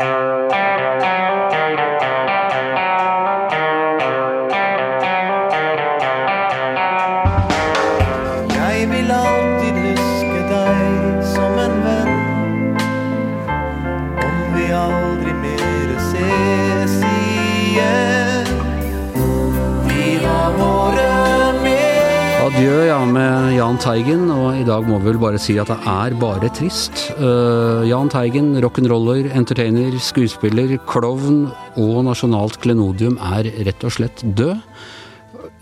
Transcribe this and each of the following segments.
Jeg Jahn Teigen, og i dag må vi vel bare si at det er bare trist. Uh, Jahn Teigen, rock'n'roller, entertainer, skuespiller, klovn og nasjonalt klenodium er rett og slett død.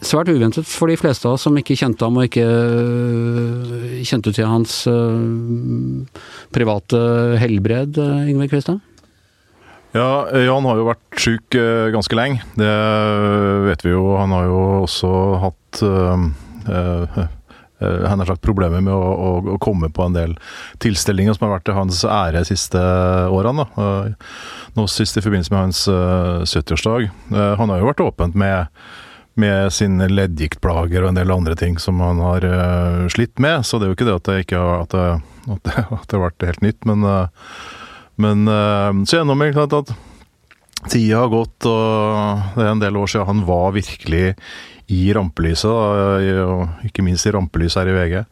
Svært uventet for de fleste av oss som ikke kjente ham og ikke øh, kjente til hans øh, private helbred, Yngve Kvistad? Ja, Jan har jo vært eh, ganske lenge. Det vet vi jo. Han har jo også hatt eh, eh, eh, han har sagt problemer med å, å, å komme på en del tilstelninger som har vært til hans ære de siste årene. Eh, Nå sist i forbindelse med hans eh, 70-årsdag. Eh, han har jo vært åpent med, med sine leddgiktplager og en del andre ting som han har eh, slitt med, så det er jo ikke det at det ikke har, at det, at det, at det har vært helt nytt, men eh, men eh, så gjennom at, at tida har gått, og det er en del år siden han var virkelig i rampelyset, da, i- og ikke minst i rampelyset her i VG.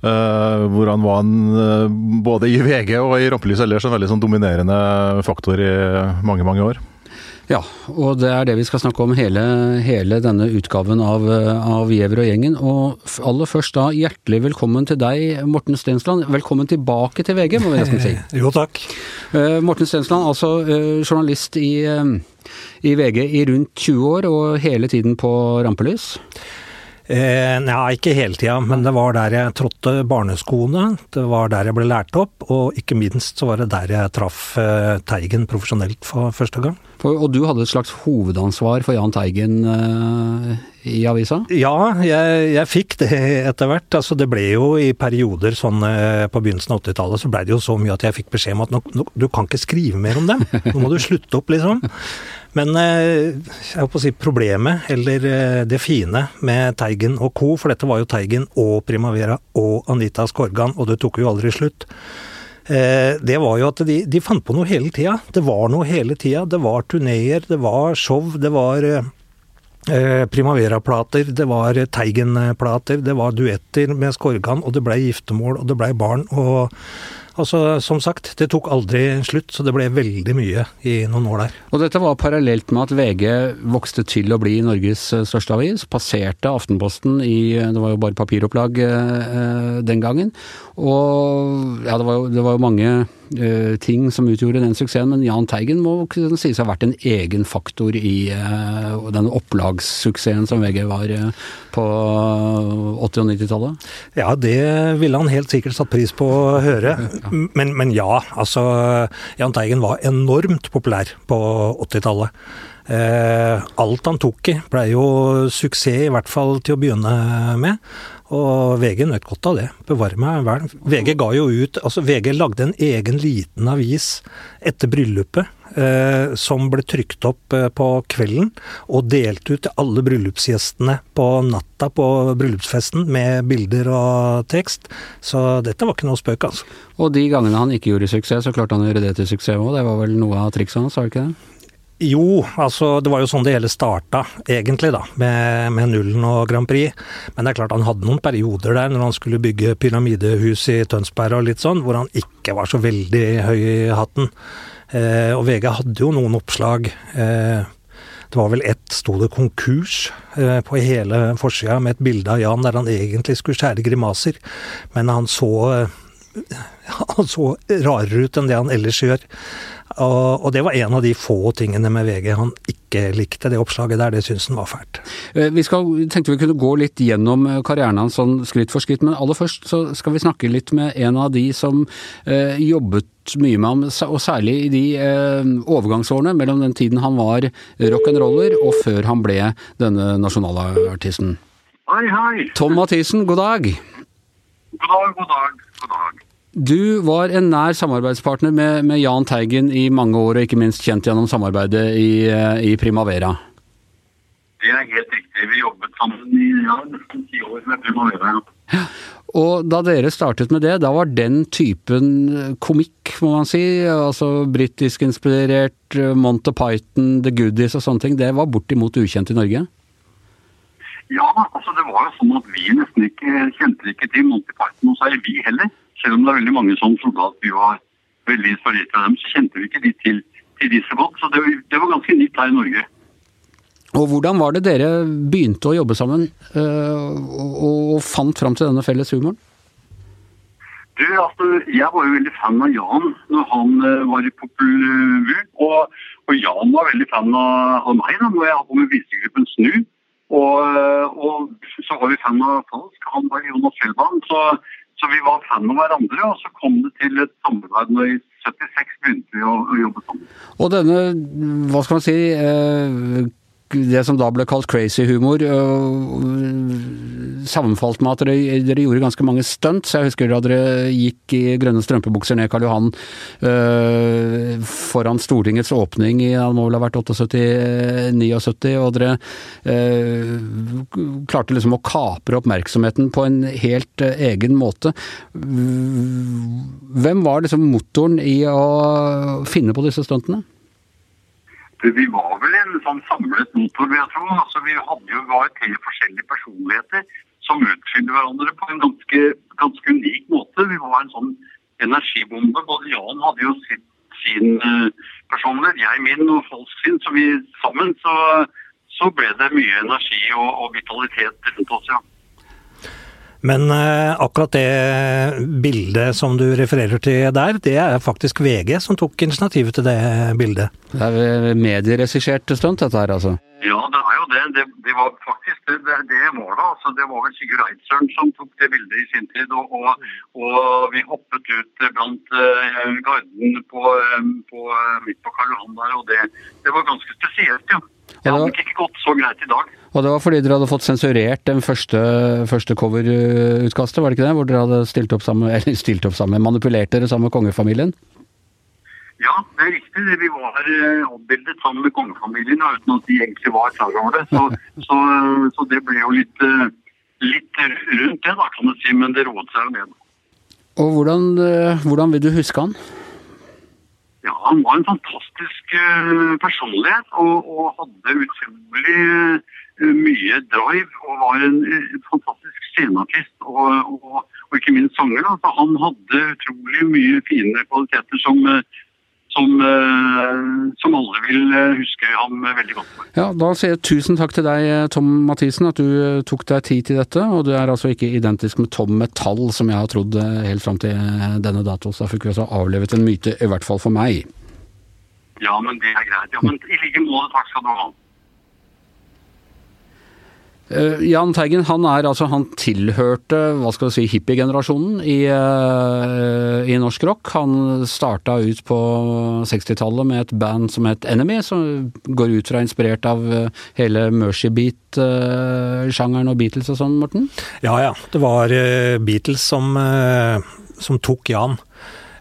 Uh, hvor han var en, uh, både i VG og i rampelyset ellers en veldig sånn dominerende faktor i mange, mange år. Ja, og det er det vi skal snakke om hele, hele denne utgaven av, øh, av Giæver og gjengen. Og aller først da, hjertelig velkommen til deg, Morten Stensland. Velkommen tilbake til VG, må vi nesten si. Jo, takk. Uh, Morten Stensland, altså uh, journalist i, eh, i VG i rundt 20 år, og hele tiden på rampelys. Eh, Nja, ikke hele tida, men det var der jeg trådte barneskoene. Det var der jeg ble lært opp, og ikke minst så var det der jeg traff eh, Teigen profesjonelt for første gang. For, og du hadde et slags hovedansvar for Jahn Teigen eh, i avisa? Ja, jeg, jeg fikk det etter hvert. Altså, det ble jo i perioder sånn eh, på begynnelsen av 80-tallet, så blei det jo så mye at jeg fikk beskjed om at nå, nå, du kan ikke skrive mer om dem. Nå må du slutte opp, liksom. Men eh, jeg på å si problemet, eller eh, det fine med Teigen og co., for dette var jo Teigen og Primavera og Anita Skorgan, og det tok jo aldri slutt. Eh, Det var jo at de, de fant på noe hele tida. Det var noe hele tida. Det var turneer, det var show, det var Primavera-plater, det var Teigen-plater, det var duetter med Skorgan, og det blei giftermål, og det blei barn. og altså, Som sagt, det tok aldri slutt, så det ble veldig mye i noen år der. Og dette var parallelt med at VG vokste til å bli Norges eh, største avis. Passerte Aftenposten i eh, Det var jo bare papiropplag eh, den gangen. Og ja, det var jo, det var jo mange eh, ting som utgjorde den suksessen, men Jahn Teigen må kunne sies å ha vært en egen faktor i eh, den opplagssuksessen som VG var eh, på 80- og 90-tallet. Ja, det ville han helt sikkert satt pris på å høre. Men, men ja, altså Jahn Teigen var enormt populær på 80-tallet. Eh, alt han tok i blei jo suksess, i hvert fall til å begynne med. Og VG nøt godt av det. Bevare meg vel. VG ga jo ut Altså, VG lagde en egen liten avis etter bryllupet. Eh, som ble trykt opp eh, på kvelden og delt ut til alle bryllupsgjestene på natta på bryllupsfesten med bilder og tekst. Så dette var ikke noe spøk, altså. Og de gangene han ikke gjorde suksess, så klarte han å gjøre det til suksess òg. Det var vel noe av trikset hans, var det ikke det? Jo, altså det var jo sånn det hele starta, egentlig, da, med, med Nullen og Grand Prix. Men det er klart han hadde noen perioder der når han skulle bygge pyramidehus i Tønsberg og litt sånn, hvor han ikke var så veldig høy i hatten. Eh, og VG hadde jo noen oppslag. Eh, det var vel ett, sto det 'konkurs' eh, på hele forsida med et bilde av Jan der han egentlig skulle skjære grimaser, men han så eh, han så rarere ut enn det han ellers gjør. Og, og det var en av de få tingene med VG han ikke likte. Det oppslaget der, det syntes han var fælt. Eh, Vi skal, tenkte vi kunne gå litt gjennom eh, karrieren hans sånn skritt for skritt, men aller først så skal vi snakke litt med en av de som eh, jobbet mye med ham, og særlig i de eh, overgangsårene mellom den tiden han var rock'n'roller og før han ble denne nasjonalartisten. Hei, hei. Tom Mathisen, god dag. God dag, god dag, god dag. Du var en nær samarbeidspartner med, med Jahn Teigen i mange år, og ikke minst kjent gjennom samarbeidet i, eh, i Primavera. Det er helt riktig. Vi jobbet sammen i ja, nesten ti år med Primavera. Og da dere startet med det, da var den typen komikk, må man si, altså britisk inspirert, Monty Python, The Goodies og sånne ting, det var bortimot ukjent i Norge? Ja, altså det var jo sånn at vi nesten ikke kjente ikke til Monty Python, så er vi heller. Selv om det er veldig mange som trodde at vi var veldig inspirert av dem, så kjente vi ikke de til, til de så godt. Så det, det var ganske nytt her i Norge. Og hvordan var det dere begynte å jobbe sammen, øh, og, og fant fram til denne felles humoren? Du, altså, jeg var jo veldig fan av Jan når han eh, var i Populvur. Og, og Jan var veldig fan av, av meg da, når jeg hadde med visegruppen Snu. Og, eh, og så var vi fan av Falsk. Han var Jonas Fjellbanen. Så, så vi var fan av hverandre. Og så kom det til et samarbeid når i 76 begynte vi å, å jobbe sammen. Og denne, hva skal man si, eh, det som da ble kalt crazy humor, øh, sammenfalt med at dere, dere, gjorde ganske mange stunts. Jeg husker da dere gikk i grønne strømpebukser ned Karl Johan øh, foran Stortingets åpning i det må vel ha vært 78-79, og dere øh, klarte liksom å kapre oppmerksomheten på en helt øh, egen måte. Hvem var liksom motoren i å finne på disse stuntene? Vi var vel en sånn samlet motor, jeg tro. Altså, vi hadde jo var tre forskjellige personligheter som utfylte hverandre på en ganske, ganske, unik måte. Vi var en sånn energibombe. Både Jan hadde jo sitt, sin uh, personlighet, jeg min og Falsk sin. Så vi sammen så, så ble det mye energi og, og vitalitet rundt oss, ja. Men eh, akkurat det bildet som du refererer til der, det er faktisk VG som tok initiativet til det bildet. Det er medieregissert stunt, dette her, altså? Ja, det er jo det. Det, det var faktisk det, det, det var det. Altså, det var vel Sigurd Eidsøren som tok det bildet i sin tid. Og, og, og vi hoppet ut blant uh, garden på, på, midt på Karl Johan der, og det, det var ganske spesielt, ja. Det hadde nok ikke gått så greit i dag. Og det var fordi dere hadde fått sensurert den første, første coverutkastet, var det ikke det? Hvor dere hadde stilt opp sammen, eller stilt opp sammen, manipulert dere sammen med kongefamilien? Ja, det er riktig. Vi var avbildet sammen med kongefamilien uten at de egentlig var klar over det. Så, så, så det ble jo litt, litt, rundt det, da, kan du si. Men det roet seg jo ned. Og hvordan, hvordan vil du huske han? Ja, han var en fantastisk personlighet og, og hadde utrolig mye drive og var en fantastisk sceneartist og, og, og, ikke minst sanger. Da. Så han hadde utrolig mye fine kvaliteter som, som, som alle vil huske ham veldig godt for. Ja, Da sier jeg tusen takk til deg, Tom Mathisen, at du tok deg tid til dette. Og du er altså ikke identisk med Tom Metall, som jeg har trodd helt fram til denne dato. Så da fikk vi altså avlevet en myte, i hvert fall for meg. Ja, men det er greit. Ja, men i like måte, takk skal du ha. Uh, Jahn Teigen han er altså, han tilhørte hva skal du si, hippiegenerasjonen i, uh, i norsk rock. Han starta ut på 60-tallet med et band som het Enemy, som går ut fra inspirert av uh, hele Mercy Beat-sjangeren og Beatles og sånn, Morten? Ja ja, det var Beatles som, som tok Jan.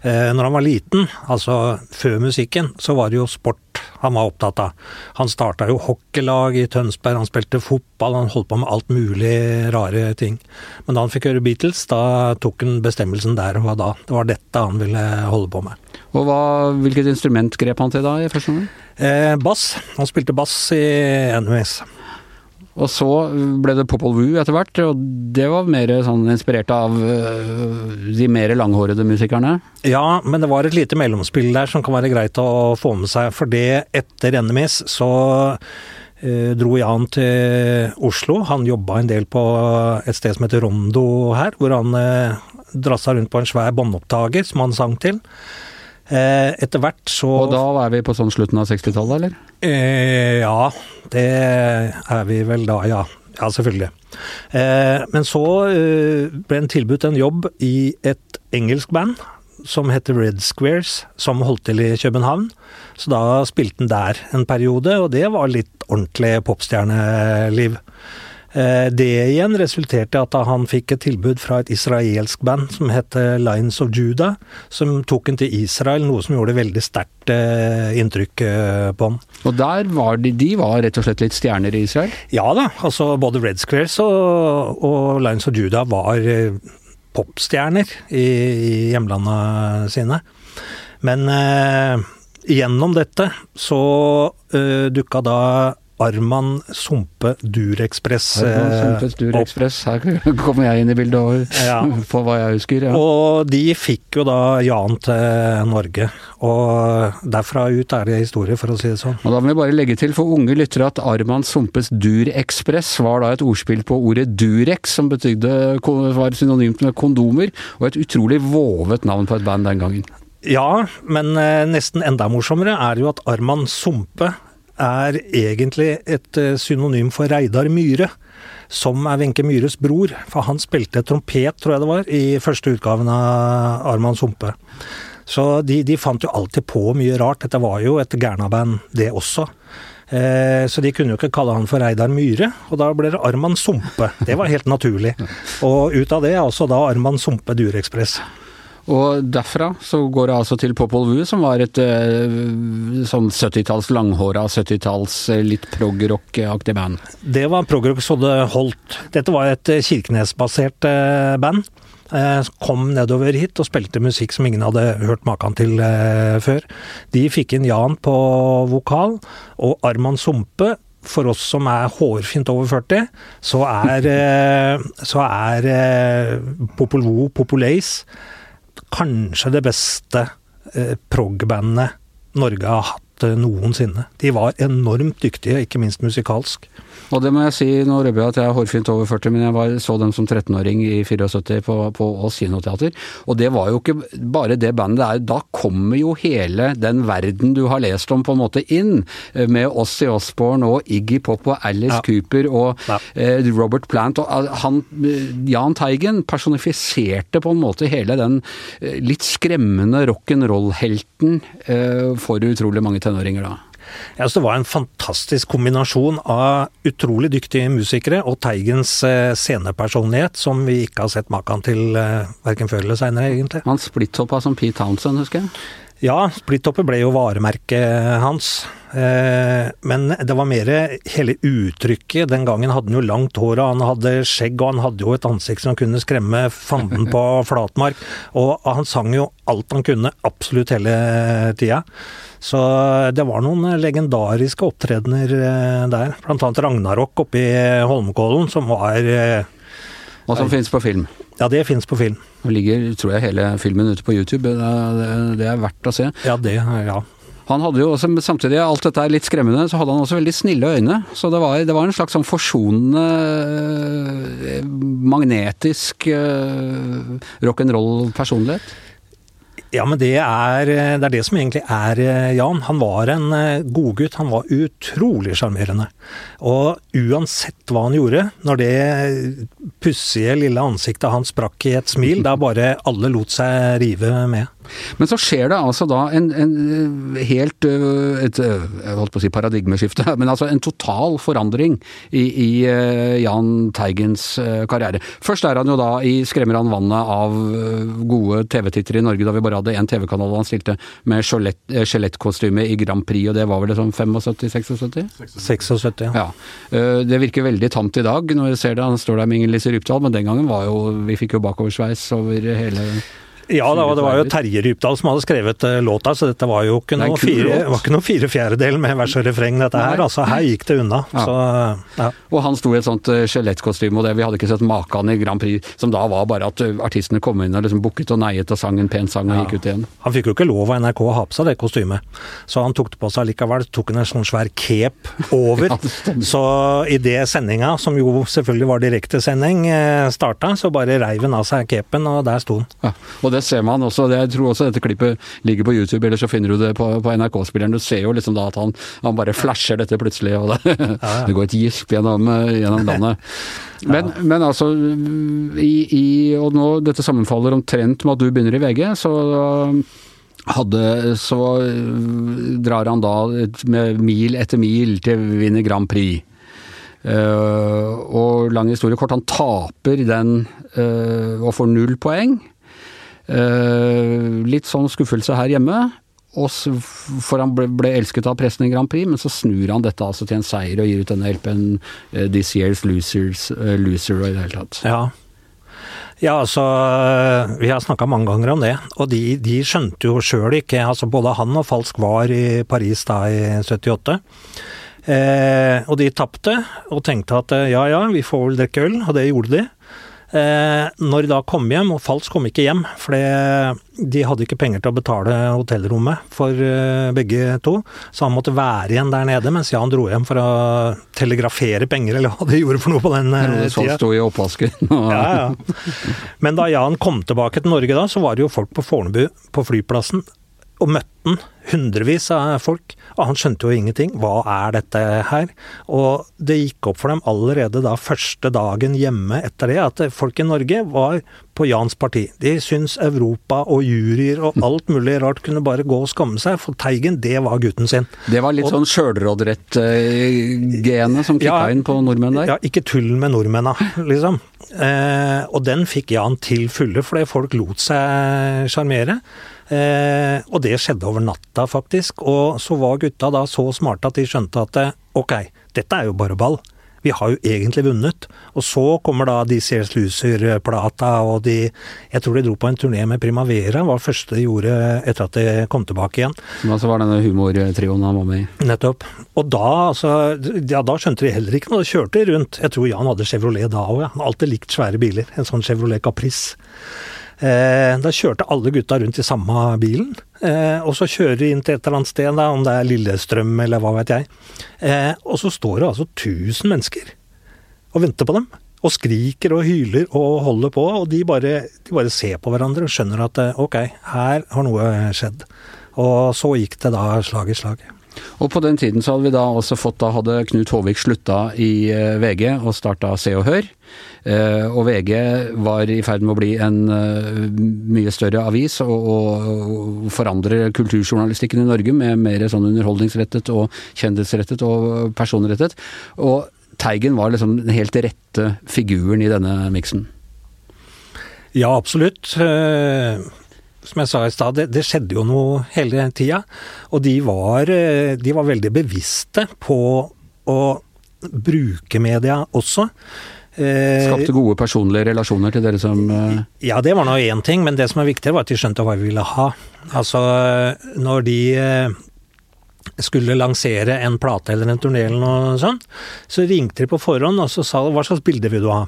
Når han var liten, altså før musikken, så var det jo sport han var opptatt av. Han starta jo hockeylag i Tønsberg, han spilte fotball, han holdt på med alt mulig rare ting. Men da han fikk høre Beatles, da tok han bestemmelsen der og da. Det var dette han ville holde på med. Og hva, Hvilket instrument grep han til da i første omgang? Eh, bass. Han spilte bass i Enemies. Og så ble det Popol Vuh etter hvert, og det var mer sånn inspirert av de mer langhårede musikerne? Ja, men det var et lite mellomspill der som kan være greit å få med seg. For det etter NMS, så eh, dro Jan til Oslo. Han jobba en del på et sted som heter Rondo her, hvor han eh, drassa rundt på en svær båndopptaker som han sang til. Eh, etter hvert så Og da er vi på sånn slutten av 60-tallet, eller? Eh, ja, det er vi vel da, ja. Ja, selvfølgelig. Eh, men så eh, ble en tilbudt en jobb i et engelsk band som heter Red Squares, som holdt til i København. Så da spilte han der en periode, og det var litt ordentlig popstjerneliv. Eh, Det igjen resulterte i at han fikk et tilbud fra et israelsk band som het Lines of Judah, som tok han til Israel, noe som gjorde veldig sterkt eh, inntrykk eh, på han. Og der var de, de var rett og slett litt stjerner i Israel? Ja da, altså både Red Squares og, og Lines of Judah var popstjerner i, i hjemlandene sine. Men eh, gjennom dette så eh, dukka da Arman Sumpe Durekspress eh, Sumpes Durekspress, her kommer jeg inn i bildet og Ja. på hva jeg husker. Ja. Og de fikk jo da Jan til Norge. Og derfra ut er det historie, for å si det sånn. Og da må vi bare legge til for unge lyttere at Arman Sumpes Durekspress var da et ordspill på ordet Durex, som betydde, var synonymt med kondomer, og et utrolig vovet navn på et band den gangen. Ja, men eh, nesten enda morsommere er jo at Arman Sumpe er egentlig et eh, synonym for Reidar Myhre. Som er Wenche Myhres bror, for han spilte trompet, tror jeg det var, i første utgaven av Arman Sumpe. Så de, de fant jo alltid på mye rart. Dette var jo et Gerna-band, det også. Eh, så de kunne jo ikke kalle han for Reidar Myhre, og da ble det Arman Sumpe. Det var helt naturlig. Og ut av det er også da Arman Sumpe Durekspress. Og derfra så går det altså til Popol Vuh, som var et eh, sånn 70-talls langhåra, 70-talls eh, litt prog-rock-aktig band. Det var Progrock så det holdt. Dette var et eh, Kirkenes-basert band. Kom nedover hit og spilte musikk som ingen hadde hørt maken til før. De fikk inn Jan på vokal, og Arman Sumpe for oss som er hårfint over 40, så er, er Popol Vuh, Populace, kanskje det beste eh, prog-bandet Norge har hatt eh, noensinne. De var enormt dyktige, ikke minst musikalsk. Og det må jeg si, nå røper jeg at jeg er hårfint over 40, men jeg var, så dem som 13-åring i 74 på, på Ås kinoteater. Og det var jo ikke bare det bandet det er. Da kommer jo hele den verden du har lest om på en måte inn, eh, med Ossie Osborne og Iggy Pop og Alice Ja. Cooper og Ja. eh, Robert Plant. Og eh, han, Jahn Teigen personifiserte på en måte hele den litt skremmende rock'n'roll-helten eh, for utrolig mange tenåringer da. Ja, så Det var en fantastisk kombinasjon av utrolig dyktige musikere og Teigens eh, scenepersonlighet, som vi ikke har sett maken til eh, verken før eller seinere, egentlig. Han splitthoppa som Pete Townsend, husker jeg. Ja, splittopper ble jo varemerket hans. Eh, men det var mer hele uttrykket. Den gangen hadde han jo langt hår, og han hadde skjegg, og han hadde jo et ansikt som kunne skremme fanden på flatmark. Og han sang jo alt han kunne, absolutt hele tida. Så det var noen legendariske opptredener eh, der. Blant annet Ragnarok oppe i Holmenkollen, som var eh, Og som finnes på film. Ja, det fins på film. Det ligger, tror jeg, hele filmen ute på YouTube. Det er, det er verdt å se. Ja, det, ja. Han hadde jo også, samtidig, alt dette er litt skremmende, så hadde han også veldig snille øyne. Så det var, det var en slags sånn forsonende, eh, magnetisk eh, rock'n'roll-personlighet. Ja, men det er, det er det som egentlig er eh, Jan. Han var en eh, godgutt. Han var utrolig sjarmerende. Og uansett hva han gjorde, når det pussige lille ansiktet hans sprakk i et smil, da bare alle lot seg rive med. Men så skjer det altså da en, en helt øh, et, øh, jeg holdt på å si paradigmeskifte, men altså en total forandring i, i Jahn Teigens karriere. Først er han jo da i Skremmer han vannet av gode TV-tittere i Norge, da vi bare hadde én TV-kanal han stilte med skjelett- eh, skjelettkostyme i Grand Prix, og det var vel det sånn 75-76? 76, ja. Ja. Det virker veldig tamt i dag når jeg ser det. Han står der med Inger-Lise Rypdal, men den gangen var jo Vi fikk jo bakoversveis over hele Ja, da, det var jo Terje Rypdal som hadde skrevet eh, låta, så dette var jo ikke Det noe fire, var ikke noe fire fjerdedel med vers og refreng, dette her. Nei. Altså, her gikk det unna. Ja. Så, ja. Og han sto i et sånt eh, skjelettkostyme, og det vi hadde ikke sett maken i Grand Prix, som da var bare at eh, artistene kom inn og liksom bukket og neiet og sang en pen sang og Ja. gikk ut igjen. Han fikk jo ikke lov av NRK å ha på seg det kostymet, så han tok det på seg likevel. Tok en sånn svær cape over. Det så idet sendinga, som jo selvfølgelig var direktesending, starta, så bare reiv han av seg capen, og der sto han. Og det ser man også, jeg tror også dette klippet ligger på YouTube, eller så finner du det på, på NRK-spilleren. Du ser jo liksom da at han, han bare flasher dette plutselig, og det, det går et gisp gjennom, eh, gjennom landet. Men, men altså, i, i, og nå dette sammenfaller omtrent med at du begynner i VG, så hadde, så øh, drar han da med mil etter mil til vinner vinne Grand Prix. Uh, og lang historie kort, han taper den uh, og får null poeng. Eh, litt sånn skuffelse her hjemme. Og for han ble, ble, elsket av pressen i Grand Prix, men så snur han dette altså til en seier og gir ut denne LP-en uh, This Year's Losers, uh, Loser og i det hele tatt. Ja. ja, altså Vi har snakka mange ganger om det, og de, de skjønte jo sjøl ikke altså Både han og Falsk var i Paris da i 78. Eh, og de tapte, og tenkte at ja ja, vi får vel drikke øl, og det gjorde de. Eh, når de da kom hjem, og Falsk kom ikke hjem, for de hadde ikke penger til å betale hotellrommet for eh, begge to, så han måtte være igjen der nede mens Jan dro hjem for å telegrafere penger, eller hva de gjorde for noe på den eh, tida. Sto i oppvasken. ja, ja. Men da Jan kom tilbake til Norge da, så var det jo folk på Fornebu, på flyplassen, og møtte han hundrevis av folk, og han skjønte jo ingenting. Hva er dette her? Og det gikk opp for dem allerede da første dagen hjemme etter det, at folk i Norge var på Jans parti. De syntes Europa og juryer og alt mulig rart kunne bare gå og skamme seg, for Teigen, det var gutten sin. Det var litt og, sånn sjølråderett-genet som kicka ja, inn på nordmenn der? Ja, ikke tull med nordmenna, liksom. Eh, og den fikk Jan til fulle, fordi folk lot seg sjarmere. Eh, og det skjedde over natta, faktisk. Og så var gutta da så smarte at de skjønte at eh, ok, dette er jo bare ball. Vi har jo egentlig vunnet. Og så kommer da de Sears Loser-plata og de Jeg tror de dro på en turné med Primavera, var det første de gjorde etter at de kom tilbake igjen. Som altså var denne humortrioen han var med i? Nettopp. Og da, altså Ja, da skjønte de heller ikke noe. De kjørte rundt. Jeg tror Jan hadde Chevrolet da òg, ja. Han har alltid likt svære biler. En sånn Chevrolet Caprice. Eh, da kjørte alle gutta rundt i samme bilen. Eh, og så kjører de inn til et eller annet sted, om det er Lillestrøm eller hva vet jeg. Eh, og så står det altså 1000 mennesker og venter på dem. Og skriker og hyler og holder på, og de bare, de bare ser på hverandre og skjønner at ok, her har noe skjedd. Og så gikk det da slag i slag. Og på den tiden så hadde vi da også fått, da hadde Knut Håvik slutta i VG og starta Se og Hør. Eh, og VG var i ferd med å bli en eh, mye større avis og, og forandre kulturjournalistikken i Norge med mer sånn underholdningsrettet og kjendisrettet og personrettet. Og Teigen var liksom den helt rette figuren i denne miksen. Ja, absolutt som jeg sa i stad, det, det, skjedde jo noe hele tida. Og de var, eh, de var veldig bevisste på å bruke media også. Eh, Skapte gode personlige relasjoner til dere som eh... Ja, det var nå én ting, men det som er viktig, var at de skjønte hva vi ville ha. Altså, når de eh, skulle lansere en plate eller en turné eller noe sånt, så ringte de på forhånd og så sa hva slags bilde vil du ha.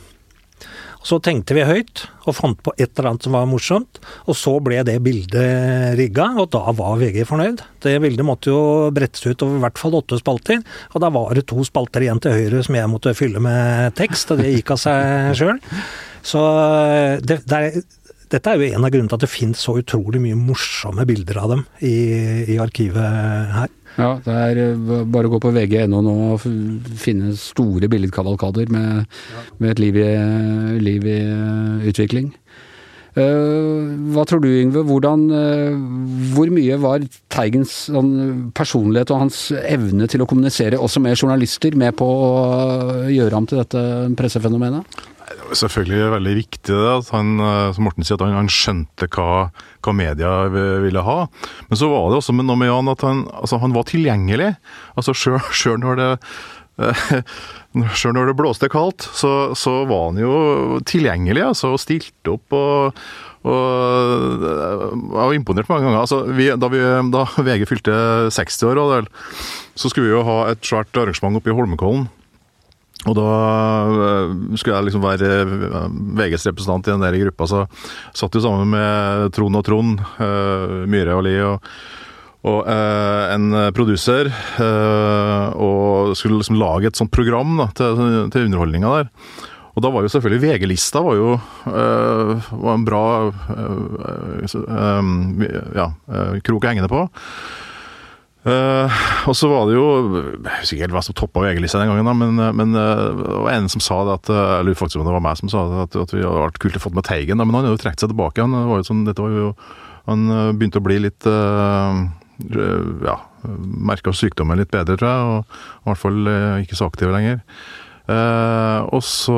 Så tenkte vi høyt og fant på et eller annet som var morsomt, og så ble det bildet rigga, og da var VG fornøyd. Det bildet måtte jo brettes ut over i hvert fall åtte spalter, og da var det to spalter igjen til høyre som jeg måtte fylle med tekst, og det gikk av seg sjøl. Så det, det er, dette er jo en av grunnene til at det finnes så utrolig mye morsomme bilder av dem i, i arkivet her. Ja, det er eh, bare å gå på vg.no nå og finne store billedkavalkader med, ja. med et liv i, liv i, eh, utvikling. Uh, hva tror du, Yngve? Hvordan, uh, hvor mye var Teigens sånn, personlighet og hans evne til å kommunisere også med journalister med på å gjøre ham til dette pressefenomenet? Selvfølgelig veldig viktig det, at han, eh, som Morten sier, at han, han skjønte hva, hva, media ville ha. Men så var det også med noe med Jan at han, altså, han var tilgjengelig. Altså Sjøl når det Sjøl når det blåste kaldt, så, så, var han jo tilgjengelig altså, og stilte opp. og, og Jeg var imponert mange ganger. Altså, vi, da, vi, da, VG fylte 60 år, så skulle vi jo ha et svært arrangement oppe i Holmenkollen. Og da eh, skulle jeg liksom være eh, VGs representant i den der gruppa, så satt jo sammen med Trond og Trond, uh, Myhre og Li og, og en produser. Og skulle liksom lage et sånt program da, til, til underholdninga der. Og da var jo selvfølgelig VG-lista var jo var en bra ja, krok å henge det på. Uh, og så var det jo Jeg husker ikke helt hva som toppa VG-lista den gangen, da, men, eh, men uh, det var en som sa det at Jeg lurer faktisk om det var meg som sa det, at, at vi hadde vært kult å få med Teigen. Da, men han hadde jo trukket seg tilbake. Han, var jo sånn, dette var jo, han begynte å bli litt uh, Ja, merka sykdommen litt bedre, tror jeg. Og i hvert fall ikke så aktiv lenger. Uh, og så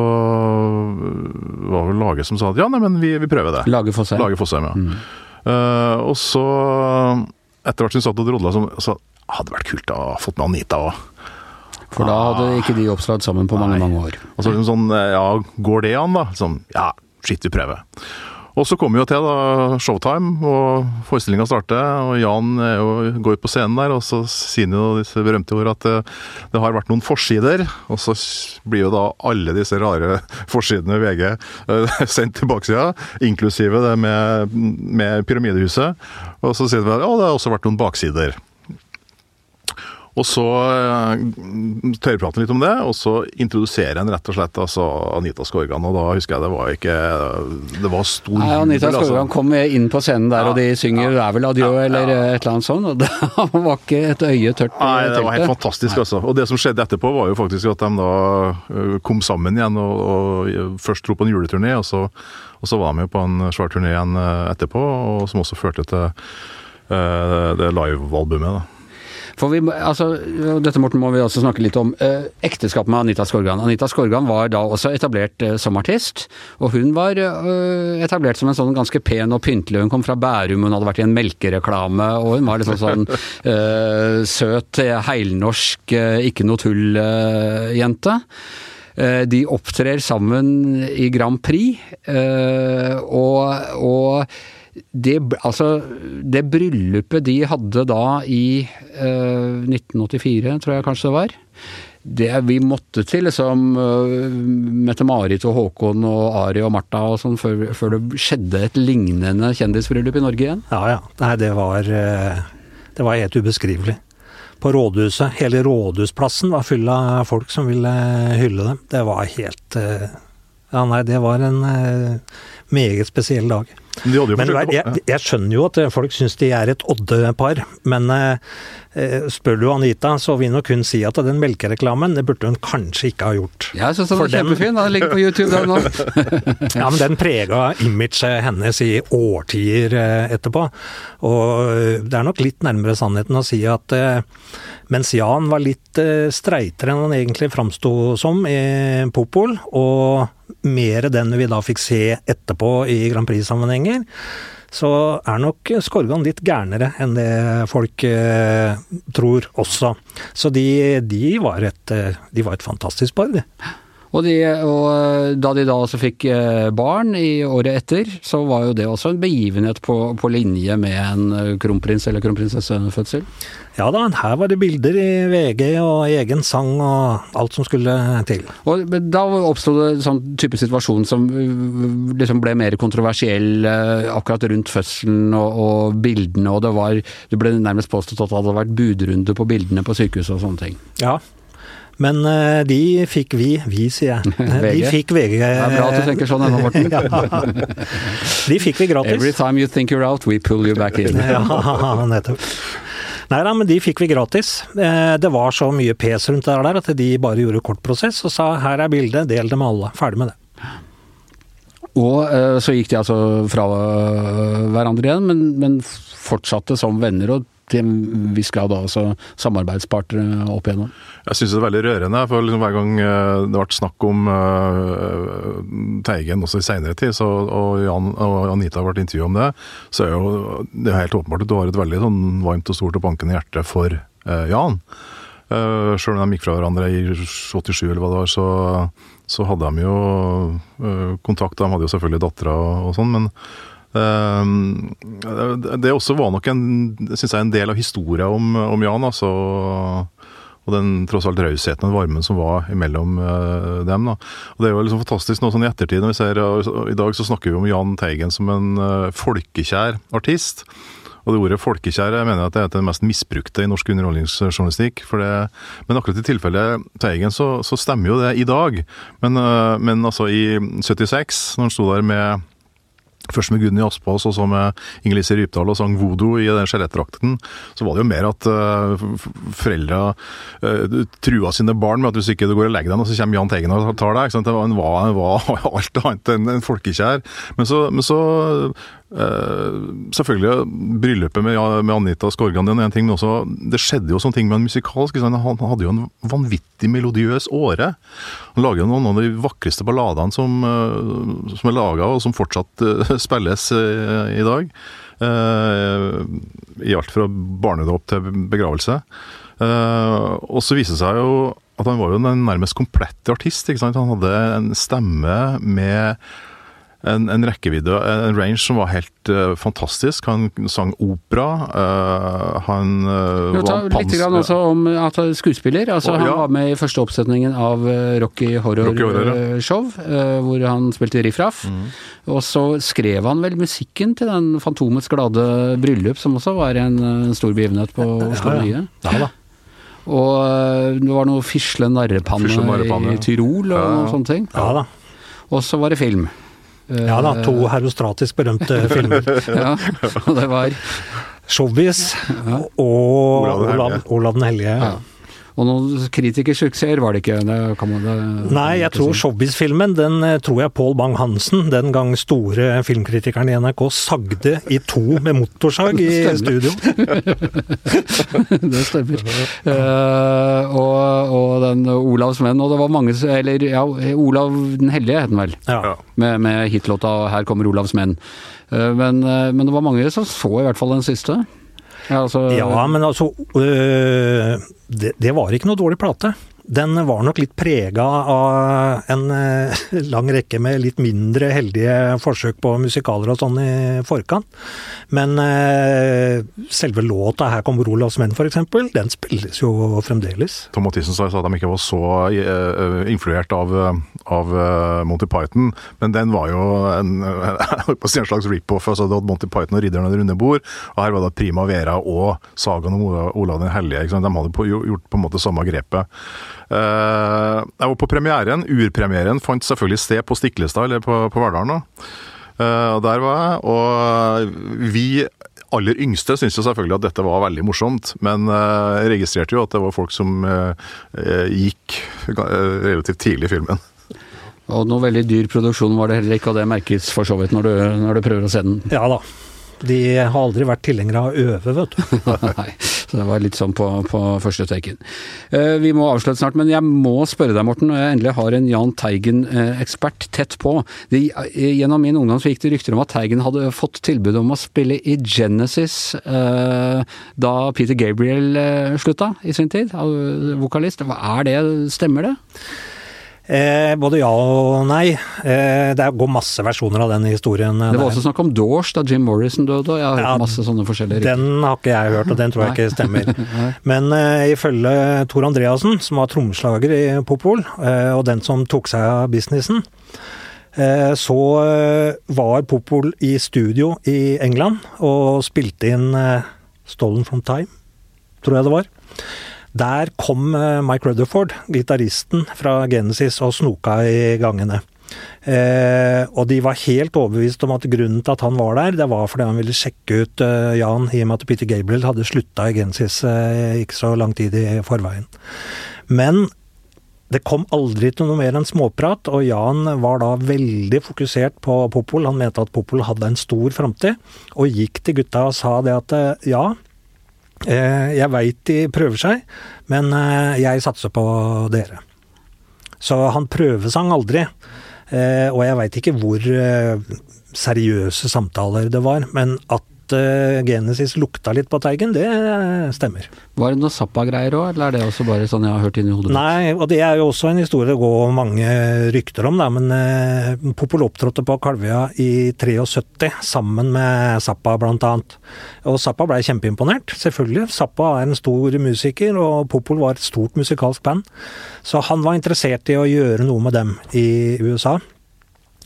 var det Lage som sa at ja, nei, men vi, vi prøver det. Lage seg. Lage Fosheim ja. Eh, og så, etter hvert som vi satt og drodla, så, hadde det vært kult å ha fått med Anita òg. For da hadde ikke de opptrådt sammen på mange, Nei. mange år. Og så liksom sånn, eh, ja, går det an, da? Sånn, ja, skitt, vi prøver. Og så kommer jo til da, showtime, og forestillinga starter. Og Jan jo, går på scenen der, og så sier han jo disse berømte ord at det, det har vært noen forsider. Og så blir jo da alle disse rare forsidene i VG uh, sendt til baksida, inklusive det med, med Pyramidehuset. Og så sier de at ja, det har også vært noen baksider. Og så eh, tørrprater litt om det, og så introduserer en rett og slett altså Anita Skorgan. Og da husker jeg det var ikke Det var stor Nei, Anita jubel, altså. Kom inn på scenen der, Ja, og de synger 'Det er vel adjø' eller et eller annet sånt, og det var ikke et øye tørt Nei, det var helt fantastisk, altså. Og det som skjedde etterpå, var jo faktisk at de da kom sammen igjen og, og først dro på en juleturné, og så, og så var de jo på en svær turné igjen etterpå, og som også førte til det det livealbumet. da. For vi, altså, dette Morten må vi også snakke litt om. Eh, ekteskapet med Anita Skorgan. Anita Skorgan var da også etablert eh, som artist, og hun var eh, etablert som en sånn ganske pen og pyntelig. Hun kom fra Bærum, hun hadde vært i en melkereklame, og hun var liksom sånn eh, søt, eh, heilnorsk, eh, ikke noe tull-jente. Eh, De opptrer sammen i Grand Prix, eh, og, og det, altså, det bryllupet de hadde da i eh, 1984, tror jeg kanskje det var, det vi måtte til liksom eh, Mette-Marit og Håkon og Ari og Martha og sånn før, før det skjedde et lignende kjendisbryllup i Norge igjen. Ja ja. Nei, det var, eh, det var helt ubeskrivelig. På rådhuset, hele rådhusplassen var full av folk som ville hylle dem. Det var helt eh, Ja, nei, det var en eh, meget spesiell dag. Men forsøkt jeg, jeg skjønner jo at folk syns de er et oddepar, men eh, spør du Anita, så vil nok hun si at den melkereklamen, det burde hun kanskje ikke ha gjort. Jeg syns den var kjempefin, den ligger på YouTube der nå. Ja, men den prega imaget hennes i årtier eh, etterpå. Og eh, det er nok litt nærmere sannheten å si at eh, mens Jan var litt eh, streitere enn han egentlig framsto som i Popol, og mer den vi da fikk se etterpå i Grand Prix-sammenhenger, så er nok Skorgan litt gærnere enn det folk eh, tror også. Så de, de, var et, eh, de var et fantastisk par, de. Og, de, og da de da også fikk eh, barn i året etter, så var jo det også en begivenhet på, på linje med en eh, kronprins eller kronprinsessefødsel. Ja da, her var det bilder i VG og egen sang og alt som skulle til. Og da oppsto det en sånn type situasjon som liksom ble mer kontroversiell akkurat rundt fødselen og, og bildene, og det var Det ble nærmest påstått at det hadde vært budrunde på bildene på sykehuset og sånne ting. Ja. Men eh, de fikk vi, vi sier jeg. Eh, VG? De fikk VG. Det er bra at du tenker sånn ennå, Morten. ja. De fikk vi gratis. Every time you think you're out, we pull you back in. Ja, nettopp. Nei da, men de fikk vi gratis. Eh, Det var så mye pes rundt det der at de bare gjorde kort prosess og sa her er bildet, del det med alle. Ferdig med det. Og så gikk de altså fra hverandre igjen, men, men fortsatte som venner, og til en viss grad da også samarbeidspartnere opp igjennom. Jeg syns det er veldig rørende. for liksom Hver gang eh, det ble snakk om uh, Teigen også i seinere tid, så, og, Jan, og Anita vært intervjua om det, så er jo det er helt åpenbart at du har et veldig sånn varmt og stort og bankende hjerte for uh, Jan. Uh, Sjøl om de gikk fra hverandre i 87 eller hva det var, så, så hadde de jo uh, kontakt. De hadde jo selvfølgelig dattera og, og sånn, men det- det også var nok en, synes jeg, en del av historia om, om Jan. altså og den tross alt rausheten og varmen som var mellom eh, dem. da. Og Det er jo liksom fantastisk nå sånn i ettertid. når vi ser, og I dag så snakker vi om Jahn Teigen som en eh, folkekjær artist. Og det ordet folkekjær jeg mener at det er det mest misbrukte i norsk underholdningsjournalistikk. Det, men akkurat i tilfellet Teigen så, så stemmer jo det i dag. Men, eh, men altså i 76, når han sto der med Først med Gunni Aspaas og så med Inger-Lise Rypdal og sang 'Voodoo' i den skjelettdrakten. Så var det jo mer at uh, foreldra uh, trua sine barn med at hvis ikke du går og legger deg nå, så kommer Jahn Teigen og tar deg. ikke sant? Det var, en, var, var alt annet enn en folkekjær. Men så, men så eh, selvfølgelig, bryllupet med, med Anita Skorgan det er en ting, men også, det skjedde jo sånne ting med en musikalsk. Han hadde jo en vanvittig melodiøs åre. Han lager noen av de vakreste balladene som, uh, som er laga, og som fortsatt uh, spilles i dag. I alt fra barnedåp til begravelse. Og så viser det seg jo at han var jo en nærmest komplett artist. Han hadde en stemme med en, en rekkevidde, en range som var helt uh, fantastisk. Han sang opera. Uh, han uh, Jo, ta litt grann også om at han er skuespiller. Altså, Å, han ja. var med i første oppsetningen av eh, Rocky Horror, Rocky Horror, ja. eh, Show, eh, hvor han spilte Riff Raff. Mm. Og så skrev han vel musikken til den Fantomets glade bryllup, som også var en en stor begivenhet på Oslo Ja, ja. Nye. Ja da. Og eh, det var noe Fisle narrepanne Fisle narrepanne, i Tyrol og Ja, ja. sånne ting. Ja da. Og så var det film. Ja da, to herostratisk berømte filmer. Ja, og det var Showbiz og Olav den Olav, Olav den hellige. ja. Og noen kritikersuksesser var det ikke. Det kan man, det, Nei, jeg tror Showbiz-filmen, den eh, tror jeg Pål Bang-Hansen, den gang store filmkritikeren i NRK, sagde i to med motorsag i studio. det stemmer. Uh, og, og den Olavs menn, og det var mange Eller ja, Olav den hellige het den vel. Ja. Ja. Med, med hitlåta 'Her kommer Olavs menn'. Uh, men, uh, men det var mange som så i hvert fall den siste. Ja, altså, Ja, men altså øh, det, det var ikke noe dårlig plate. Den var nok litt prega av en øh, lang rekke med litt mindre heldige forsøk på musikaler og sånn i forkant. Men øh, selve låta 'Her kommer Olavs menn' eksempel, den spilles jo fremdeles. Tom Mathisen sa at de ikke var så eh, influert av, eh, av eh, Monty Python, men den var jo en, en slags rip-off. Altså, det hadde Monty Python og Ridderen av det runde bord, og her var det Prima Vera og sagaen om Olav den hellige. De hadde gjort på en måte samme grepet. Eh, jeg var på premieren. Urpremieren fant selvfølgelig sted på Stiklestad, eller på, på Verdalen. Eh, og der var jeg, og vi aller yngste syntes jo selvfølgelig at dette var veldig morsomt, men eh, jeg registrerte jo at det var folk som eh, eh, gikk eh, relativt tidlig i filmen. Og noe veldig dyr produksjon var det heller ikke, og det merkes for så vidt når du, når du prøver å se den. Ja da. De har aldri vært tilhengere av å øve, vet du. Nei, så det var litt sånn på, på første taken. Eh, vi må avslutte snart, men jeg må spørre deg, Morten, når jeg endelig har en Jahn Teigen-ekspert tett på. Det, eh, gjennom min ungdom gikk det rykter om at Teigen hadde fått tilbud om å spille i Genesis eh, da Peter Gabriel eh, slutta i sin tid, vokalist. Er det, stemmer det? Eh, både ja og nei. Eh, det går masse versjoner av den historien. Det var der. også snakk om Doors da Jim Morrison døde, og jeg har hørt Ja, masse sånne forskjellige rykter. Den har ikke jeg hørt, og den tror jeg ikke stemmer. Men eh, ifølge Tor Andreassen, som var trommeslager i Popol, eh, og den som tok seg av businessen, eh, så eh, var Popol i studio i England og spilte inn eh, Stolen from Time, tror jeg det var. Der kom eh, Mike Rutherford, gitaristen fra Genesis, og snoka i gangene. Eh, og de var helt overbevist om at grunnen til at han var der, det var fordi han ville sjekke ut eh, Jan, i og med at Peter Gabriel hadde slutta i Genesis eh, ikke så lang tid i forveien. Men det kom aldri til noe mer enn småprat, og Jan var da veldig fokusert på Popol. Han mente at Popol hadde en stor framtid, og gikk til gutta og sa det at eh, ja, jeg veit de prøver seg, men eh, jeg satser på dere. Så han prøvesang aldri. Eh, og jeg veit ikke hvor eh, seriøse samtaler det var, men at eh, Genesis lukta litt på Teigen, det eh, stemmer. Var det noe Zappa-greier òg, eller er det også bare sånn jeg har hørt inni hodet? Nei, og det er jo også en historie det går mange rykter om, da, men eh, Popol opptrådte på Kalvøya i 73 sammen med Zappa annet. Og Zappa blei kjempeimponert, selvfølgelig. Zappa er en stor musiker, og Popol var et stort musikalsk band. Så han var interessert i å gjøre noe med dem i USA.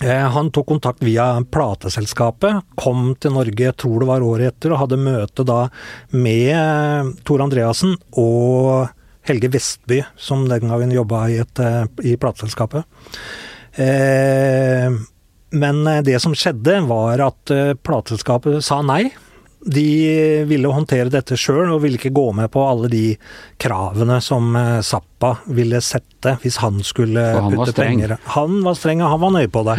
Eh, Han tok kontakt via plateselskapet, kom til Norge, tror det var året etter, og hadde møte da med eh, Tor Andreassen og Helge Vestby, som den gangen jobba i, eh, i plateselskapet. Men det som skjedde, var at plateselskapet sa nei. De ville håndtere dette sjøl, og ville ikke gå med på alle de kravene som eh, Zappa ville sette hvis han skulle han putte penger Han var streng, og han var nøye på det.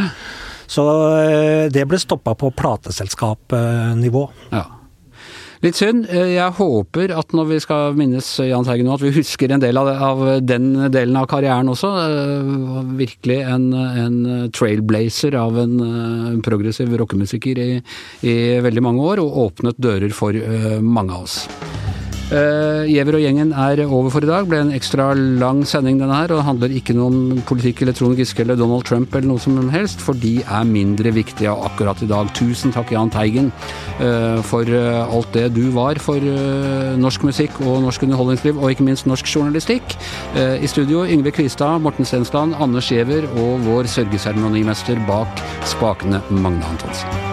Så eh, det ble stoppa på plateselskapnivå. Ja. Litt synd. Eh, Jeg håper at når vi skal minnes Jahn Teigen nå, at vi husker en del av, den delen av karrieren også. Eh, Virkelig en, en trailblazer av en eh, progressiv rockemusiker i, i veldig mange år, og åpnet dører for mange av oss. Uh, og gjengen er over for i dag. Ble en ekstra lang sending denne her, og det handler ikke noe om politikk eller Trond Giske eller Donald Trump eller noe som helst, for de er mindre viktige akkurat i dag. Tusen takk, Jahn Teigen, uh, for uh, alt det du var for norsk musikk og norsk underholdningsliv, og ikke minst norsk journalistikk. I studio Yngve Kvistad, Morten Stensland, Anders Giæver og vår sørgeseremonimester bak spakene, Magne Antonsen.